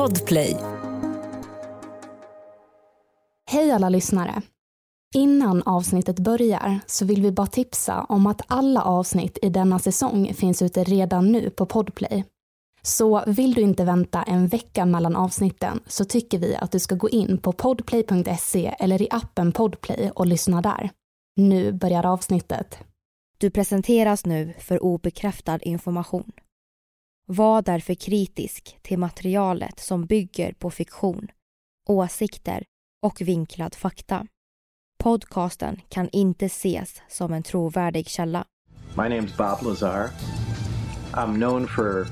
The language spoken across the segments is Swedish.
Podplay. Hej alla lyssnare! Innan avsnittet börjar så vill vi bara tipsa om att alla avsnitt i denna säsong finns ute redan nu på Podplay. Så vill du inte vänta en vecka mellan avsnitten så tycker vi att du ska gå in på podplay.se eller i appen Podplay och lyssna där. Nu börjar avsnittet. Du presenteras nu för obekräftad information. Var därför kritisk till materialet som bygger på fiktion, åsikter och vinklad fakta. Podcasten kan inte ses som en trovärdig källa. My name's Bob Lazar. I'm known for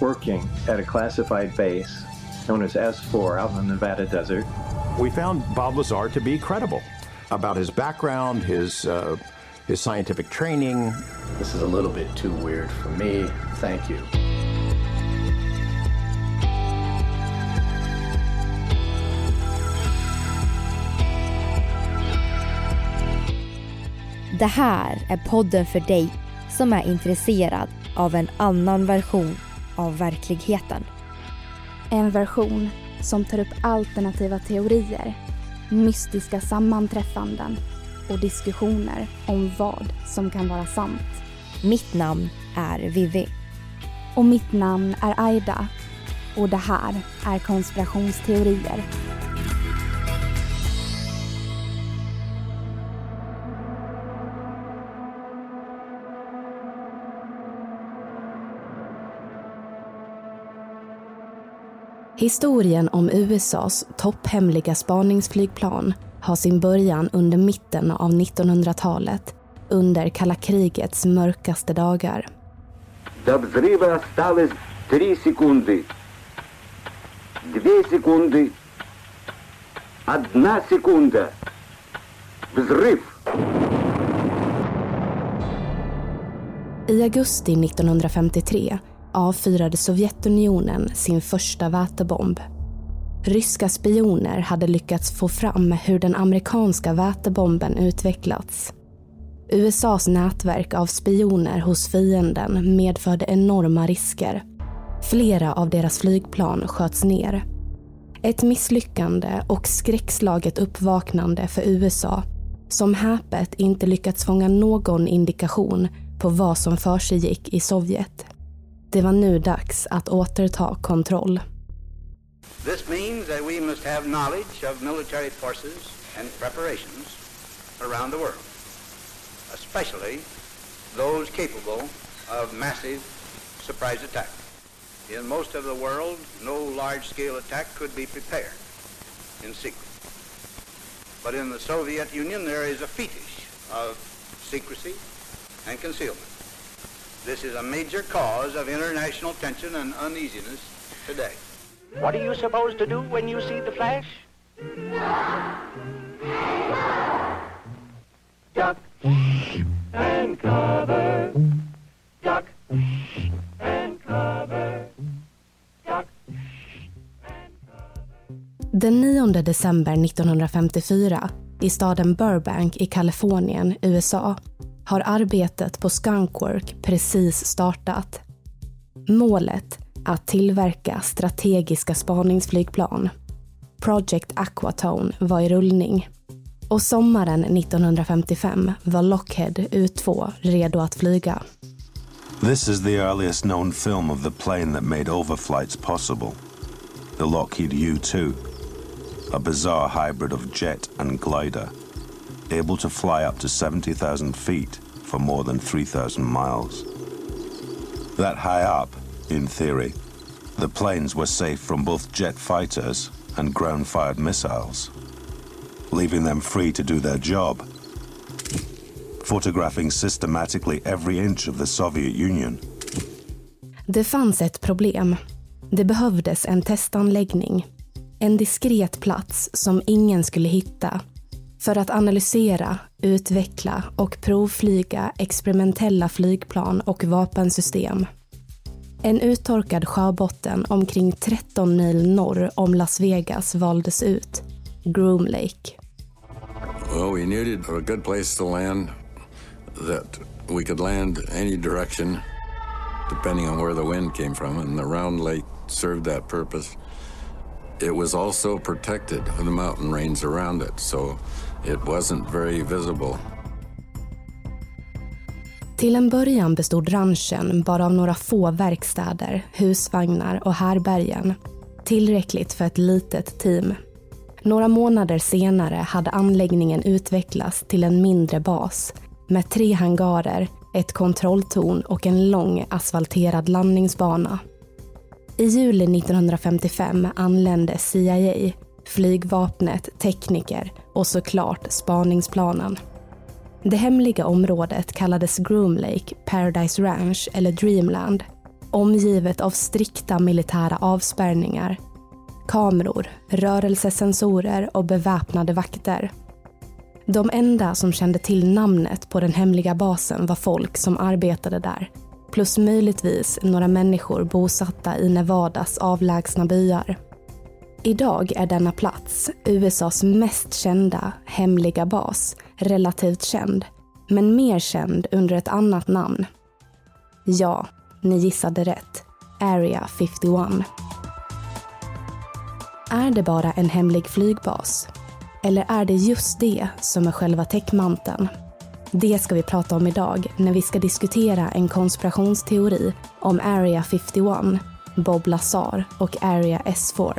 working at a classified base known as S4 out in the Nevada desert. We found Bob Lazar to be credible about his background, his uh, his scientific training. This is a little bit too weird for me. Thank you. Det här är podden för dig som är intresserad av en annan version av verkligheten. En version som tar upp alternativa teorier, mystiska sammanträffanden och diskussioner om vad som kan vara sant. Mitt namn är Vivi. Och mitt namn är Aida. Och det här är konspirationsteorier. Historien om USAs topphemliga spaningsflygplan har sin början under mitten av 1900-talet, under kalla krigets mörkaste dagar. До взрыва осталось три секунды. Две секунды. Одна секунда. Взрыв. I augusti 1953 avfyrade Sovjetunionen sin första vätebomb. Ryska spioner hade lyckats få fram hur den amerikanska vätebomben utvecklats. USAs nätverk av spioner hos fienden medförde enorma risker. Flera av deras flygplan sköts ner. Ett misslyckande och skräckslaget uppvaknande för USA som häpet inte lyckats fånga någon indikation på vad som försiggick i Sovjet. Det var nu dags att återta kontroll. This means that we must have knowledge of military forces and preparations around the world, especially those capable of massive surprise attack. In most of the world, no large-scale attack could be prepared in secret. But in the Soviet Union, there is a fetish of secrecy and concealment. This is a major cause of international tension and uneasiness today. What are you supposed to do when you see the flash? Duck and cover. Duck and cover. Duck. Den 9 december 1954 i staden Burbank i Kalifornien, USA har arbetet på Skunkwork precis startat. Målet att tillverka strategiska spaningsflygplan. Project Aquatone var i rullning. Och sommaren 1955 var Lockheed U-2 redo att flyga. This is the earliest known film of the plane that made overflights possible. The Lockheed U-2, a bizarre hybrid of jet and glider, able to fly up to 70,000 feet for more than 3,000 miles. That high up, in theory, the planes were safe from both jet fighters and ground-fired missiles, leaving them free to do their job, photographing systematically every inch of the Soviet Union. Det fanns ett problem. Det behövdes en testanläggning. En diskret plats som ingen skulle hitta för att analysera, utveckla och provflyga experimentella flygplan och vapensystem. En uttorkad sjöbotten omkring 13 mil norr om Las Vegas valdes ut, Groom Lake. Well, we needed a good place to land that we could land any direction depending on where the wind came from, and the round lake served that purpose. it was also protected with the mountain range around it, so it wasn't very visible. Till en början bestod ranchen bara av några få verkstäder, husvagnar och härbergen. Tillräckligt för ett litet team. Några månader senare hade anläggningen utvecklats till en mindre bas med tre hangarer, ett kontrolltorn och en lång asfalterad landningsbana. I juli 1955 anlände CIA, flygvapnet, tekniker och såklart spaningsplanen. Det hemliga området kallades Groom Lake, Paradise Ranch eller Dreamland. Omgivet av strikta militära avspärrningar. Kameror, rörelsesensorer och beväpnade vakter. De enda som kände till namnet på den hemliga basen var folk som arbetade där. Plus möjligtvis några människor bosatta i Nevadas avlägsna byar. Idag är denna plats USAs mest kända hemliga bas relativt känd, men mer känd under ett annat namn. Ja, ni gissade rätt. Area 51. Är det bara en hemlig flygbas? Eller är det just det som är själva täckmanteln? Det ska vi prata om idag när vi ska diskutera en konspirationsteori om Area 51, Bob Lazar och Area S4.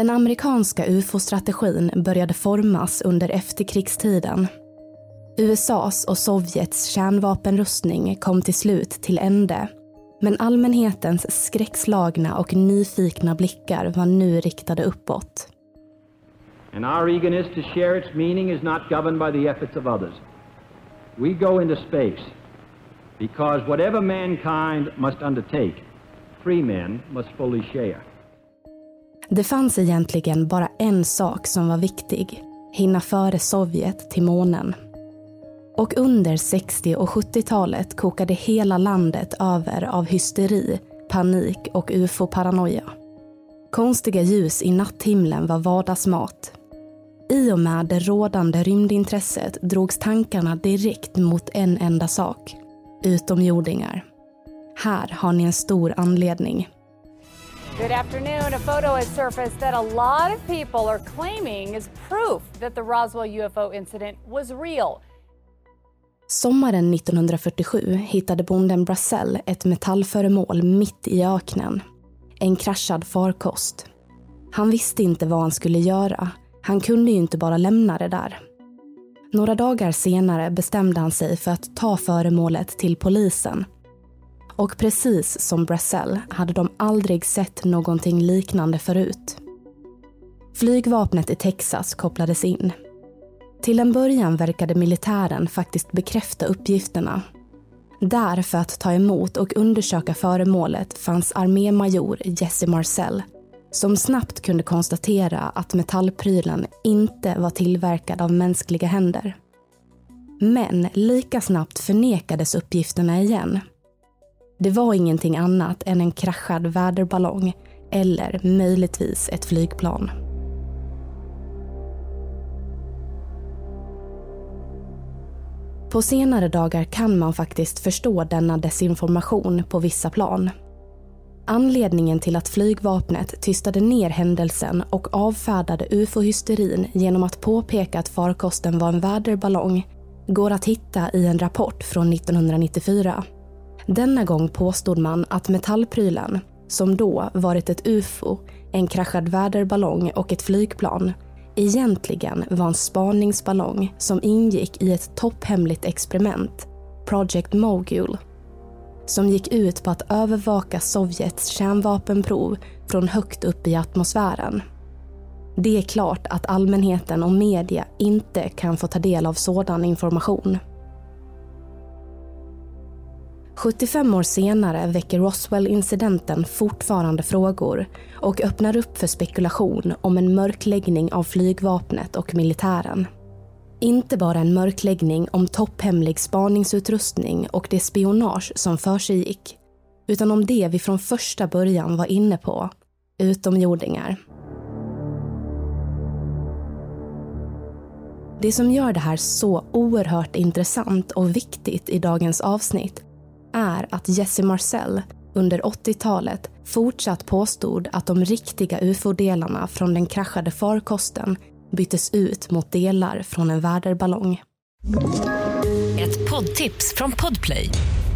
Den amerikanska ufo-strategin började formas under efterkrigstiden. USAs och Sovjets kärnvapenrustning kom till slut till ände. Men allmänhetens skräckslagna och nyfikna blickar var nu riktade uppåt. And our eagerness to share its meaning is not governed by the efforts of others. We go into space because whatever mankind must undertake, free men must fully share. Det fanns egentligen bara en sak som var viktig. Hinna före Sovjet till månen. Och under 60 och 70-talet kokade hela landet över av hysteri, panik och ufo-paranoia. Konstiga ljus i natthimlen var vardagsmat. I och med det rådande rymdintresset drogs tankarna direkt mot en enda sak. Utomjordingar. Här har ni en stor anledning. Good afternoon. A photo has surfaced that a lot of people are claiming is proof that the Roswell UFO incident was real. Sommaren 1947 hittade bonden Brassell ett metallföremål mitt i öknen. En kraschad farkost. Han visste inte vad han skulle göra. Han kunde ju inte bara lämna det där. Några dagar senare bestämde han sig för att ta föremålet till polisen och precis som Brassell hade de aldrig sett någonting liknande förut. Flygvapnet i Texas kopplades in. Till en början verkade militären faktiskt bekräfta uppgifterna. Där för att ta emot och undersöka föremålet fanns armémajor Jesse Marcel som snabbt kunde konstatera att metallprylen inte var tillverkad av mänskliga händer. Men lika snabbt förnekades uppgifterna igen det var ingenting annat än en kraschad väderballong eller möjligtvis ett flygplan. På senare dagar kan man faktiskt förstå denna desinformation på vissa plan. Anledningen till att flygvapnet tystade ner händelsen och avfärdade ufo-hysterin genom att påpeka att farkosten var en väderballong går att hitta i en rapport från 1994. Denna gång påstod man att metallprylen, som då varit ett ufo, en kraschad väderballong och ett flygplan, egentligen var en spaningsballong som ingick i ett topphemligt experiment Project Mogul som gick ut på att övervaka Sovjets kärnvapenprov från högt upp i atmosfären. Det är klart att allmänheten och media inte kan få ta del av sådan information. 75 år senare väcker Roswell-incidenten fortfarande frågor och öppnar upp för spekulation om en mörkläggning av flygvapnet och militären. Inte bara en mörkläggning om topphemlig spaningsutrustning och det spionage som försiggick, utan om det vi från första början var inne på, utomjordingar. Det som gör det här så oerhört intressant och viktigt i dagens avsnitt är att Jesse Marcel under 80-talet fortsatt påstod att de riktiga ufo-delarna från den kraschade farkosten byttes ut mot delar från en väderballong. Ett poddtips från Podplay.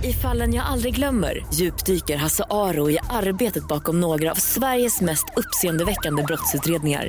I fallen jag aldrig glömmer djupdyker Hasse Aro i arbetet bakom några av Sveriges mest uppseendeväckande brottsutredningar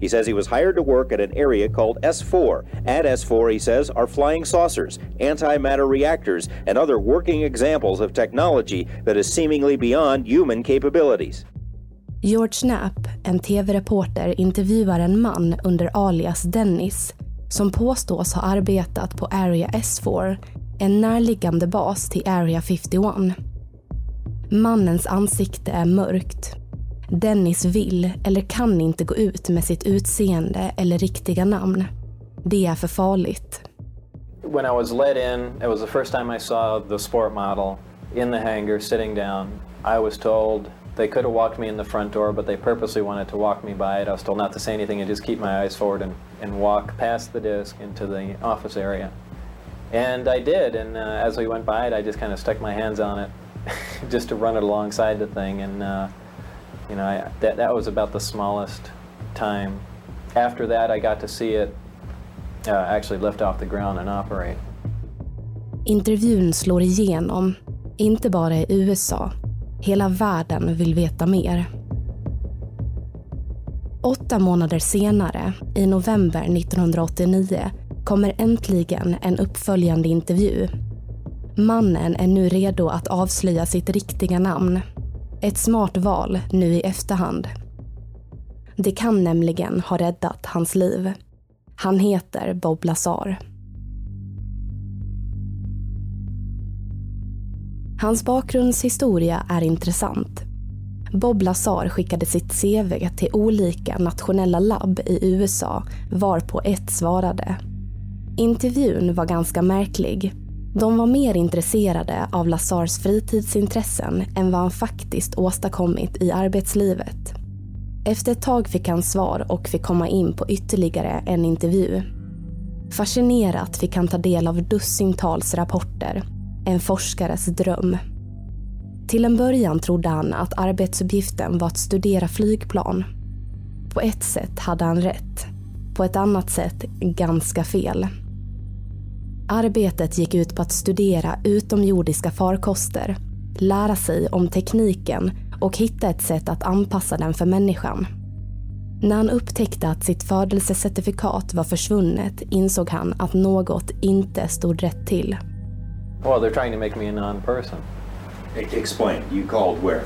He says he was hired to work at an area called S4. At S4, he says, are flying saucers, antimatter reactors, and other working examples of technology that is seemingly beyond human capabilities. George Knapp, en tv-reporter, intervjuar en man under alias Dennis som påstås ha arbetat på Area S4, en närliggande bas till Area 51. Mannens ansikte är mörkt Dennis vill eller kan inte gå ut med sitt utseende eller riktiga namn. Det är för farligt. When I was let in, it was the first time I saw the sport model in the hangar sitting down. I was told they could have walked me in the front door, but they purposely wanted to walk me by it. I was told not to say anything and just keep my eyes forward and, and walk past the disc into the office area. And I did, and uh, as we went by it, I just kind of stuck my hands on it just to run it alongside the thing. And uh, you know, I, that, that was about the smallest time. After that, I got to see it uh, actually lift off the ground and operate. Intervjun slår igenom, inte bara i USA. Hela världen vill veta mer. Åtta månader senare, i november 1989, kommer äntligen en uppföljande intervju. Mannen är nu redo att avslöja sitt riktiga namn ett smart val nu i efterhand. Det kan nämligen ha räddat hans liv. Han heter Bob Lazar. Hans bakgrundshistoria är intressant. Bob Lazar skickade sitt CV till olika nationella labb i USA varpå ett svarade. Intervjun var ganska märklig de var mer intresserade av Lazars fritidsintressen än vad han faktiskt åstadkommit i arbetslivet. Efter ett tag fick han svar och fick komma in på ytterligare en intervju. Fascinerat fick han ta del av dussintals rapporter. En forskares dröm. Till en början trodde han att arbetsuppgiften var att studera flygplan. På ett sätt hade han rätt. På ett annat sätt ganska fel. Arbetet gick ut på att studera utomjordiska farkoster, lära sig om tekniken och hitta ett sätt att anpassa den för människan. När han upptäckte att sitt födelsecertifikat var försvunnet insåg han att något inte stod rätt till. Well, they're trying to make me a non-person. Explain. You called where?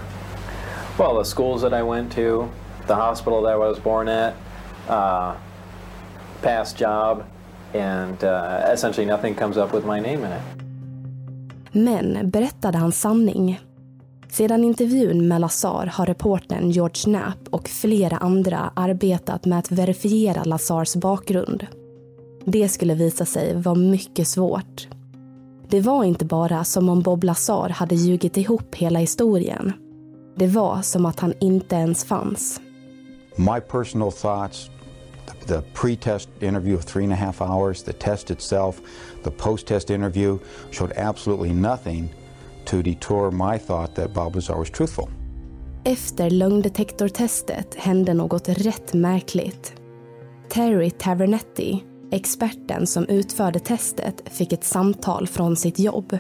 Well, the schools that I went to, the hospital that I was born at, uh, past job, and uh, essentially nothing comes up with my name in it. Men berättade han sanning? Sedan intervjun med Lazar har reportern George Knapp och flera andra arbetat med att verifiera Lazars bakgrund. Det skulle visa sig vara mycket svårt. Det var inte bara som om Bob Lazar hade ljugit ihop hela historien. Det var som att han inte ens fanns. My personal thoughts the pre-test interview of three and a half hours, the test itself, the post-test interview showed absolutely nothing to detour my thought that Bob Lazar was truthful. Efter lögndetektortestet hände något rätt märkligt. Terry Tavernetti, experten som utförde testet, fick ett samtal från sitt jobb.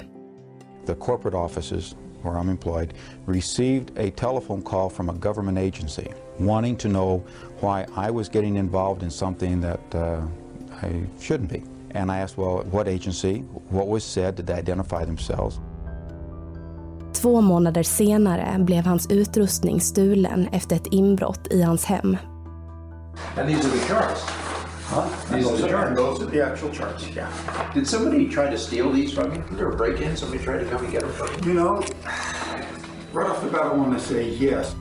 The corporate offices where I'm employed received a telephone call from a government agency wanting to know why I was getting involved in something that uh, I shouldn't be. And I asked, well, what agency? What was said? Did they identify themselves? Två månader senare blev hans utrustning stulen efter ett inbrott i hans hem. And these are the charts. Huh? These are the charts. Those are the actual charts, yeah. Did somebody try to steal these from you? Was there a break-in? Somebody tried to come and get them from you? You know, right off the bat, I want to say yes.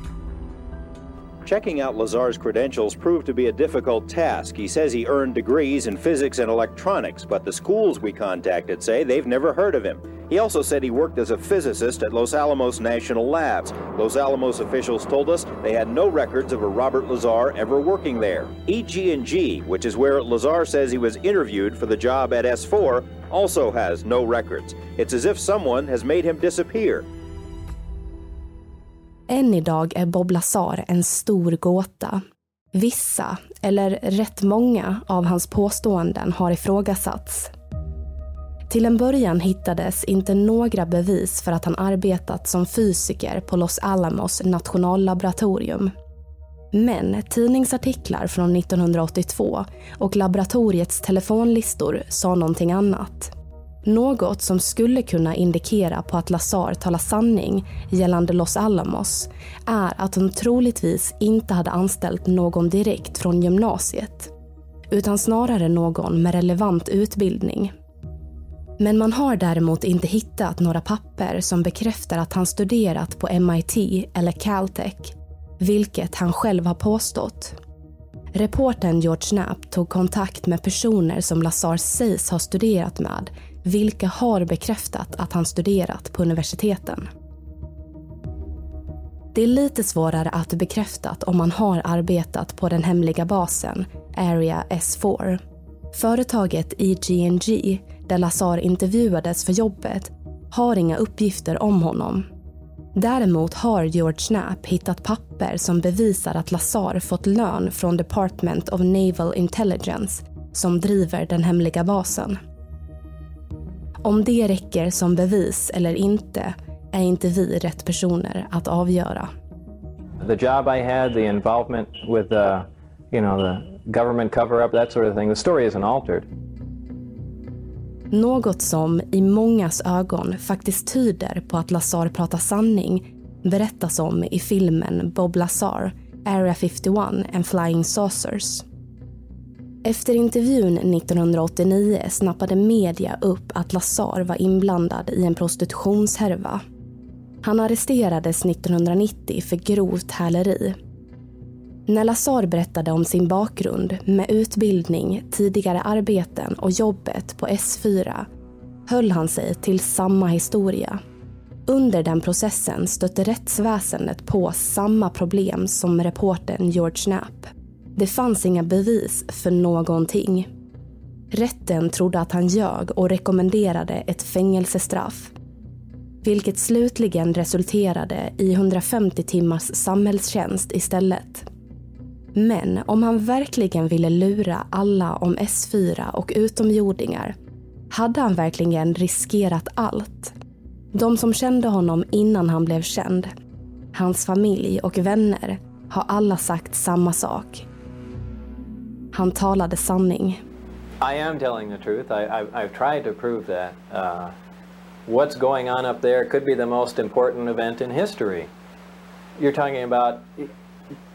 Checking out Lazar's credentials proved to be a difficult task. He says he earned degrees in physics and electronics, but the schools we contacted say they've never heard of him. He also said he worked as a physicist at Los Alamos National Labs. Los Alamos officials told us they had no records of a Robert Lazar ever working there. EG&G, which is where Lazar says he was interviewed for the job at S4, also has no records. It's as if someone has made him disappear. Än idag är Bob Lazar en stor gåta. Vissa, eller rätt många, av hans påståenden har ifrågasatts. Till en början hittades inte några bevis för att han arbetat som fysiker på Los Alamos nationallaboratorium. Men tidningsartiklar från 1982 och laboratoriets telefonlistor sa någonting annat. Något som skulle kunna indikera på att Lazar talar sanning gällande Los Alamos är att hon troligtvis inte hade anställt någon direkt från gymnasiet utan snarare någon med relevant utbildning. Men man har däremot inte hittat några papper som bekräftar att han studerat på MIT eller Caltech, vilket han själv har påstått. Reportern George Knapp tog kontakt med personer som Lazar sägs ha studerat med vilka har bekräftat att han studerat på universiteten. Det är lite svårare att bekräfta om man har arbetat på den hemliga basen, Area S4. Företaget EGNG, där Lazar intervjuades för jobbet, har inga uppgifter om honom. Däremot har George Knapp hittat papper som bevisar att Lazar fått lön från Department of Naval Intelligence som driver den hemliga basen. Om det räcker som bevis eller inte är inte vi rätt personer att avgöra. The job I had, the involvement with the, you know, the government cover-up, that sort of thing, the story isn't altered. Något som i mångas ögon faktiskt tyder på att Lazar pratar sanning berättas om i filmen Bob Lazar, Area 51 and Flying Saucers. Efter intervjun 1989 snappade media upp att Lazar var inblandad i en prostitutionshärva. Han arresterades 1990 för grovt häleri. När Lazar berättade om sin bakgrund med utbildning, tidigare arbeten och jobbet på S4 höll han sig till samma historia. Under den processen stötte rättsväsendet på samma problem som reportern George Knapp. Det fanns inga bevis för någonting. Rätten trodde att han ljög och rekommenderade ett fängelsestraff. Vilket slutligen resulterade i 150 timmars samhällstjänst istället. Men om han verkligen ville lura alla om S4 och utomjordingar hade han verkligen riskerat allt. De som kände honom innan han blev känd, hans familj och vänner har alla sagt samma sak. Han talade sanning. I am telling the truth. I, I've, I've tried to prove that. Uh, what's going on up there could be the most important event in history. You're talking about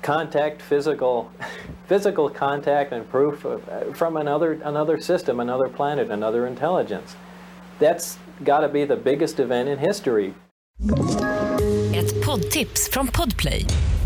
contact, physical, physical contact, and proof of, from another another system, another planet, another intelligence. That's got to be the biggest event in history. Ett poddtips från Podplay.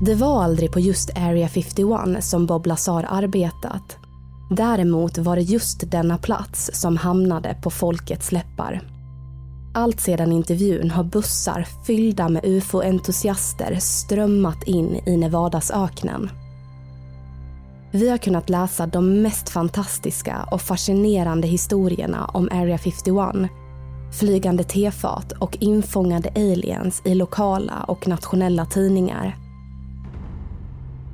Det var aldrig på just Area 51 som Bob Lazar arbetat. Däremot var det just denna plats som hamnade på folkets läppar. Allt sedan intervjun har bussar fyllda med ufo-entusiaster strömmat in i Nevadas öknen. Vi har kunnat läsa de mest fantastiska och fascinerande historierna om Area 51, flygande tefat och infångade aliens i lokala och nationella tidningar.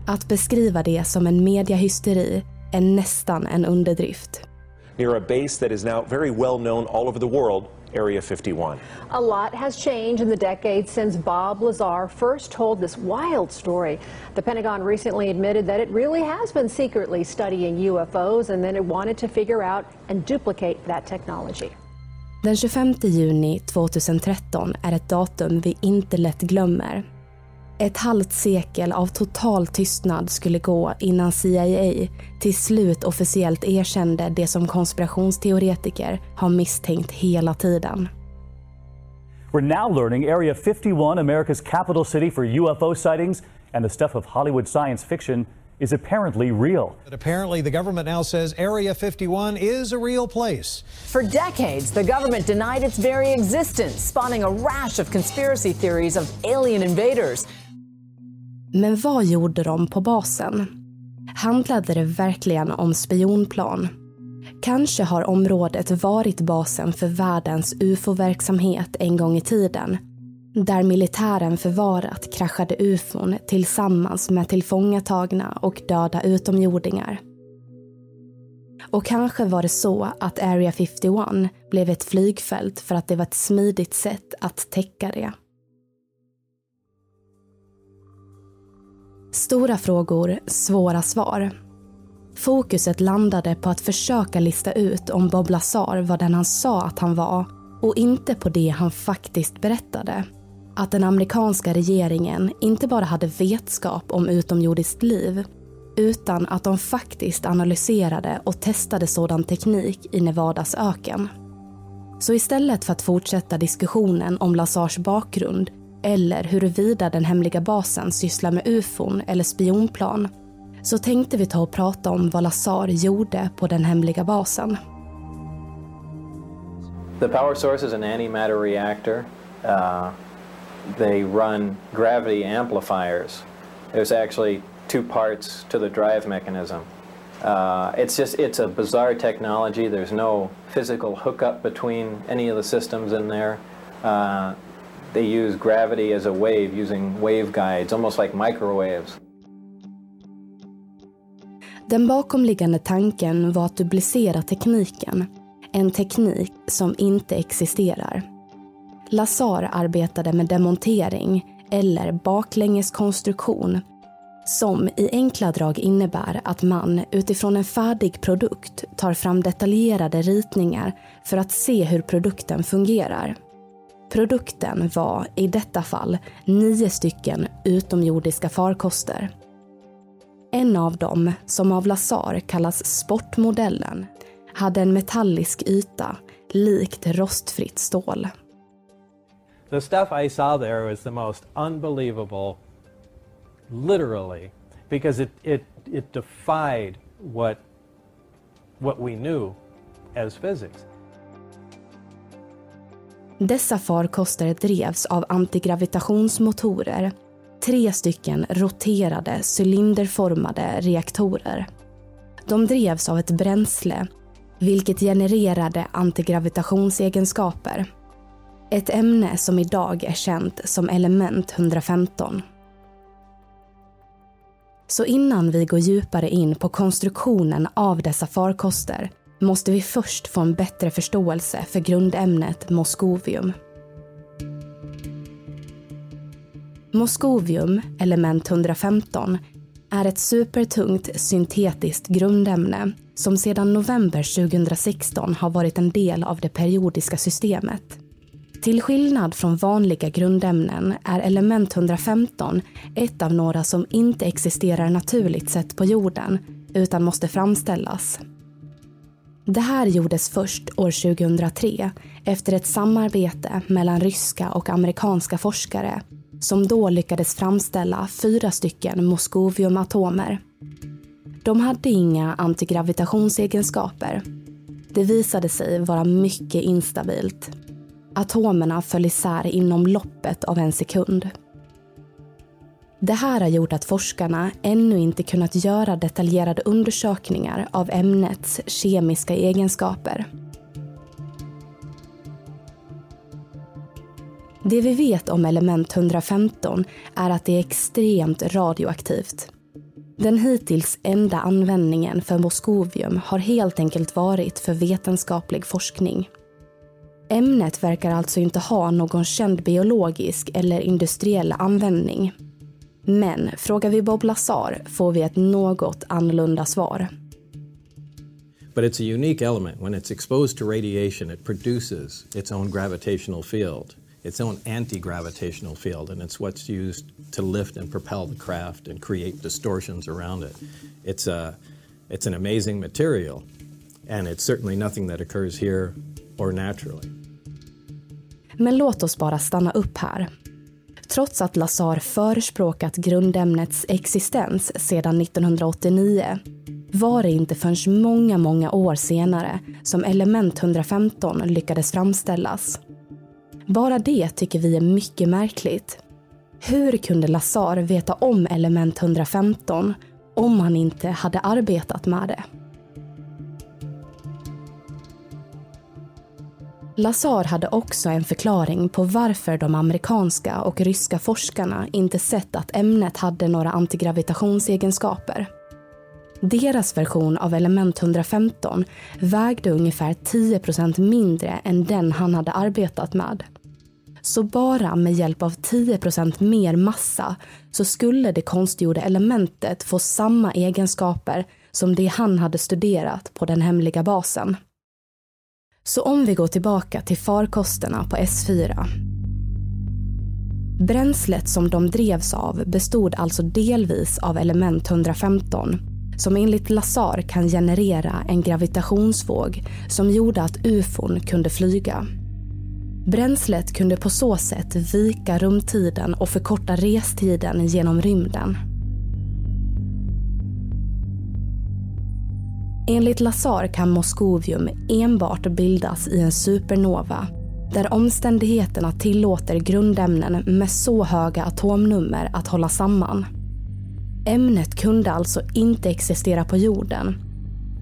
Att beskriva det som en mediahysteri är nästan en underdrift. Near a base that is now very well known all over the world Area 51. A lot has changed in the decades since Bob Lazar first told this wild story. The Pentagon recently admitted that it really has been secretly studying UFOs and then it wanted to figure out and duplicate that technology. Den 25 juni 2013 är ett datum vi inte lätt glömmer. Ett halvt sekel av total tystnad skulle gå innan CIA till slut officiellt erkände det som konspirationsteoretiker har misstänkt hela tiden. We're now learning Area 51, America's capital city for UFO sightings and the stuff of Hollywood science fiction, is apparently real. But apparently, the government now says Area 51 is a real place. For decades, the government denied its very existence, spawning a rash of conspiracy theories of alien invaders. Men vad gjorde de på basen? Handlade det verkligen om spionplan? Kanske har området varit basen för världens ufo-verksamhet en gång i tiden. Där militären förvarat kraschade ufon tillsammans med tillfångatagna och döda utomjordingar. Och kanske var det så att Area 51 blev ett flygfält för att det var ett smidigt sätt att täcka det. Stora frågor, svåra svar. Fokuset landade på att försöka lista ut om Bob Lazar var den han sa att han var och inte på det han faktiskt berättade. Att den amerikanska regeringen inte bara hade vetskap om utomjordiskt liv utan att de faktiskt analyserade och testade sådan teknik i Nevadas öken. Så istället för att fortsätta diskussionen om Lazars bakgrund eller huruvida den hemliga basen sysslar med ufon eller spionplan så tänkte vi ta och prata om vad Lazar gjorde på den hemliga basen. The power source is an antimatter reactor. Uh, they run gravity amplifiers. There's actually two parts to the drive mechanism. Uh, it's just it's a bizarre technology. There's no physical hookup between any of the systems in there. Uh, they use gravity as a wave using waveguides, almost like microwaves. Den bakomliggande tanken var att duplicera tekniken. En teknik som inte existerar. Lazar arbetade med demontering eller baklängeskonstruktion som i enkla drag innebär att man utifrån en färdig produkt tar fram detaljerade ritningar för att se hur produkten fungerar. Produkten var i detta fall nio stycken utomjordiska farkoster. En av dem, som av Lazar kallas sportmodellen, hade en metallisk yta likt rostfritt stål. The stuff I saw there was the most unbelievable, literally, because it, it, it defied what, what we knew as physics. Dessa farkoster drevs av antigravitationsmotorer. Tre stycken roterade cylinderformade reaktorer. De drevs av ett bränsle vilket genererade antigravitationsegenskaper. Ett ämne som idag är känt som element 115. Så innan vi går djupare in på konstruktionen av dessa farkoster måste vi först få en bättre förståelse för grundämnet moskovium. Moskovium, element 115, är ett supertungt syntetiskt grundämne som sedan november 2016 har varit en del av det periodiska systemet. Till skillnad från vanliga grundämnen är element 115 ett av några som inte existerar naturligt sett på jorden utan måste framställas. Det här gjordes först år 2003 efter ett samarbete mellan ryska och amerikanska forskare som då lyckades framställa fyra stycken moskoviumatomer. De hade inga antigravitationsegenskaper. Det visade sig vara mycket instabilt. Atomerna föll isär inom loppet av en sekund. Det här har gjort att forskarna ännu inte kunnat göra detaljerade undersökningar av ämnets kemiska egenskaper. Det vi vet om element 115 är att det är extremt radioaktivt. Den hittills enda användningen för moskovium har helt enkelt varit för vetenskaplig forskning. Ämnet verkar alltså inte ha någon känd biologisk eller industriell användning. Men frågar vi Bob Lazar får vi ett något annorlunda svar. But it's a unique element. When it's exposed to radiation, it produces its own gravitational field, its own anti gravitational field, and it's what's used to lift and propel the craft and create distortions around it. It's, a, it's an amazing material, and it's certainly nothing that occurs here or naturally. Men låt oss bara stanna upp här. Trots att Lazar förespråkat grundämnets existens sedan 1989 var det inte förrän många, många år senare som element 115 lyckades framställas. Bara det tycker vi är mycket märkligt. Hur kunde Lazar veta om element 115 om han inte hade arbetat med det? Lazar hade också en förklaring på varför de amerikanska och ryska forskarna inte sett att ämnet hade några antigravitationsegenskaper. Deras version av element 115 vägde ungefär 10% mindre än den han hade arbetat med. Så bara med hjälp av 10% mer massa så skulle det konstgjorda elementet få samma egenskaper som det han hade studerat på den hemliga basen. Så om vi går tillbaka till farkosterna på S4. Bränslet som de drevs av bestod alltså delvis av element 115 som enligt Lazar kan generera en gravitationsvåg som gjorde att ufon kunde flyga. Bränslet kunde på så sätt vika rumtiden och förkorta restiden genom rymden. Enligt Lazar kan moskovium enbart bildas i en supernova där omständigheterna tillåter grundämnen med så höga atomnummer att hålla samman. Ämnet kunde alltså inte existera på jorden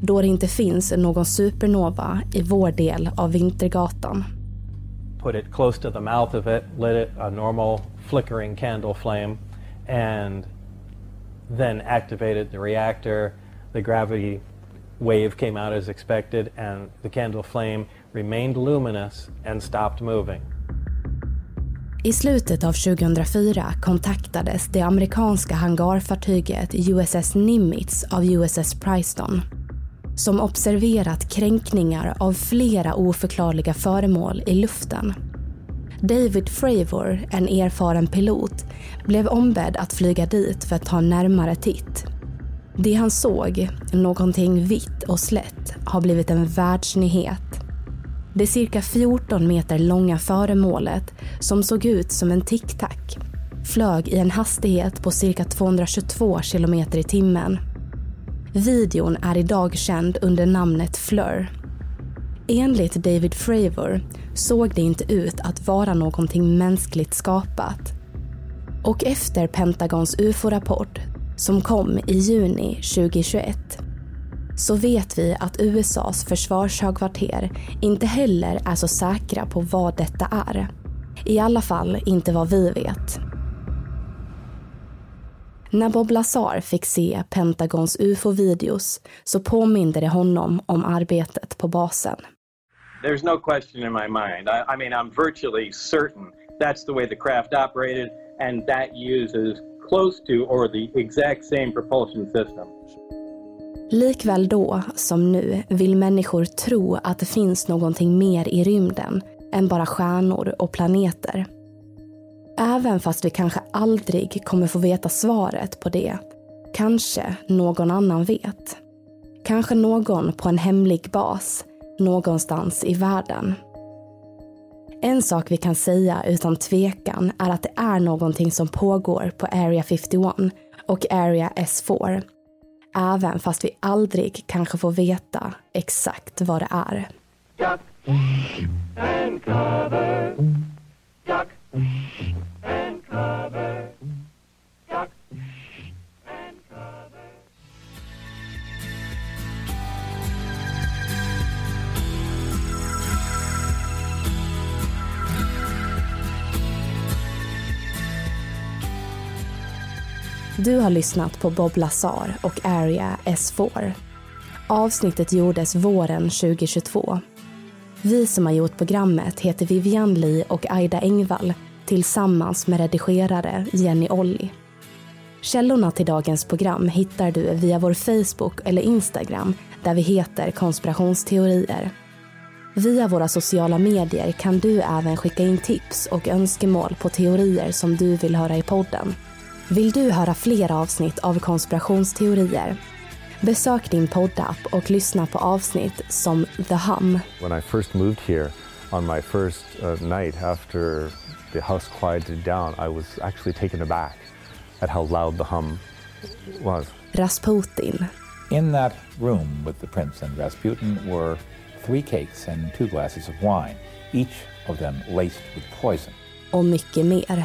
då det inte finns någon supernova i vår del av Vintergatan. Put it close to the mouth of it, lit it a normal flickering candle flame and then activated the reactor. The gravity wave came out as expected and the candle flame remained luminous and stopped moving. I slutet av 2004 kontaktades det amerikanska hangarfartyget USS Nimitz av USS Princeton som observerat kränkningar av flera oförklarliga föremål i luften. David Fravor, en erfaren pilot, blev ombedd att flyga dit för att ta en närmare titt. Det han såg, någonting vitt och slätt, har blivit en världsnyhet. Det cirka 14 meter långa föremålet, som såg ut som en tic-tac, flög i en hastighet på cirka 222 kilometer i timmen. Videon är idag känd under namnet Fleur. Enligt David Fravor såg det inte ut att vara någonting mänskligt skapat. Och efter Pentagons ufo-rapport som kom i juni 2021 så vet vi att USAs försvarshögkvarter inte heller är så säkra på vad detta är. I alla fall inte vad vi vet. När Bob Lazar fick se Pentagons ufo-videos så påminde det honom om arbetet på basen. There's no question in my mind. I, I mean, I'm virtually certain that's the way the craft operated and that uses close to or the exact same propulsion system. Likväl då, som nu, vill människor tro att det finns någonting mer i rymden än bara stjärnor och planeter. Även fast vi kanske aldrig kommer få veta svaret på det, kanske någon annan vet. Kanske någon på en hemlig bas, någonstans i världen. En sak vi kan säga utan tvekan är att det är någonting som pågår på Area 51 och Area S4. Även fast vi aldrig kanske får veta exakt vad det är. Duck and cover. Duck Du har lyssnat på Bob Lazar och Area S4. Avsnittet gjordes våren 2022. Vi som har gjort programmet heter Vivian Lee och Aida Engvall tillsammans med redigerare Jenny Olli. Källorna till dagens program hittar du via vår Facebook eller Instagram där vi heter konspirationsteorier. Via våra sociala medier kan du även skicka in tips och önskemål på teorier som du vill höra i podden. Vill du höra fler avsnitt av konspirationsteorier? Besök din poddapp och lyssna på avsnitt som The Hum, When I first moved here on my first uh, night after the house quieted down, I was actually taken aback at how loud the hum was. Rasputin In that room with the prince and Rasputin were three cakes and two glasses of wine, each of them laced with poison. och mycket mer.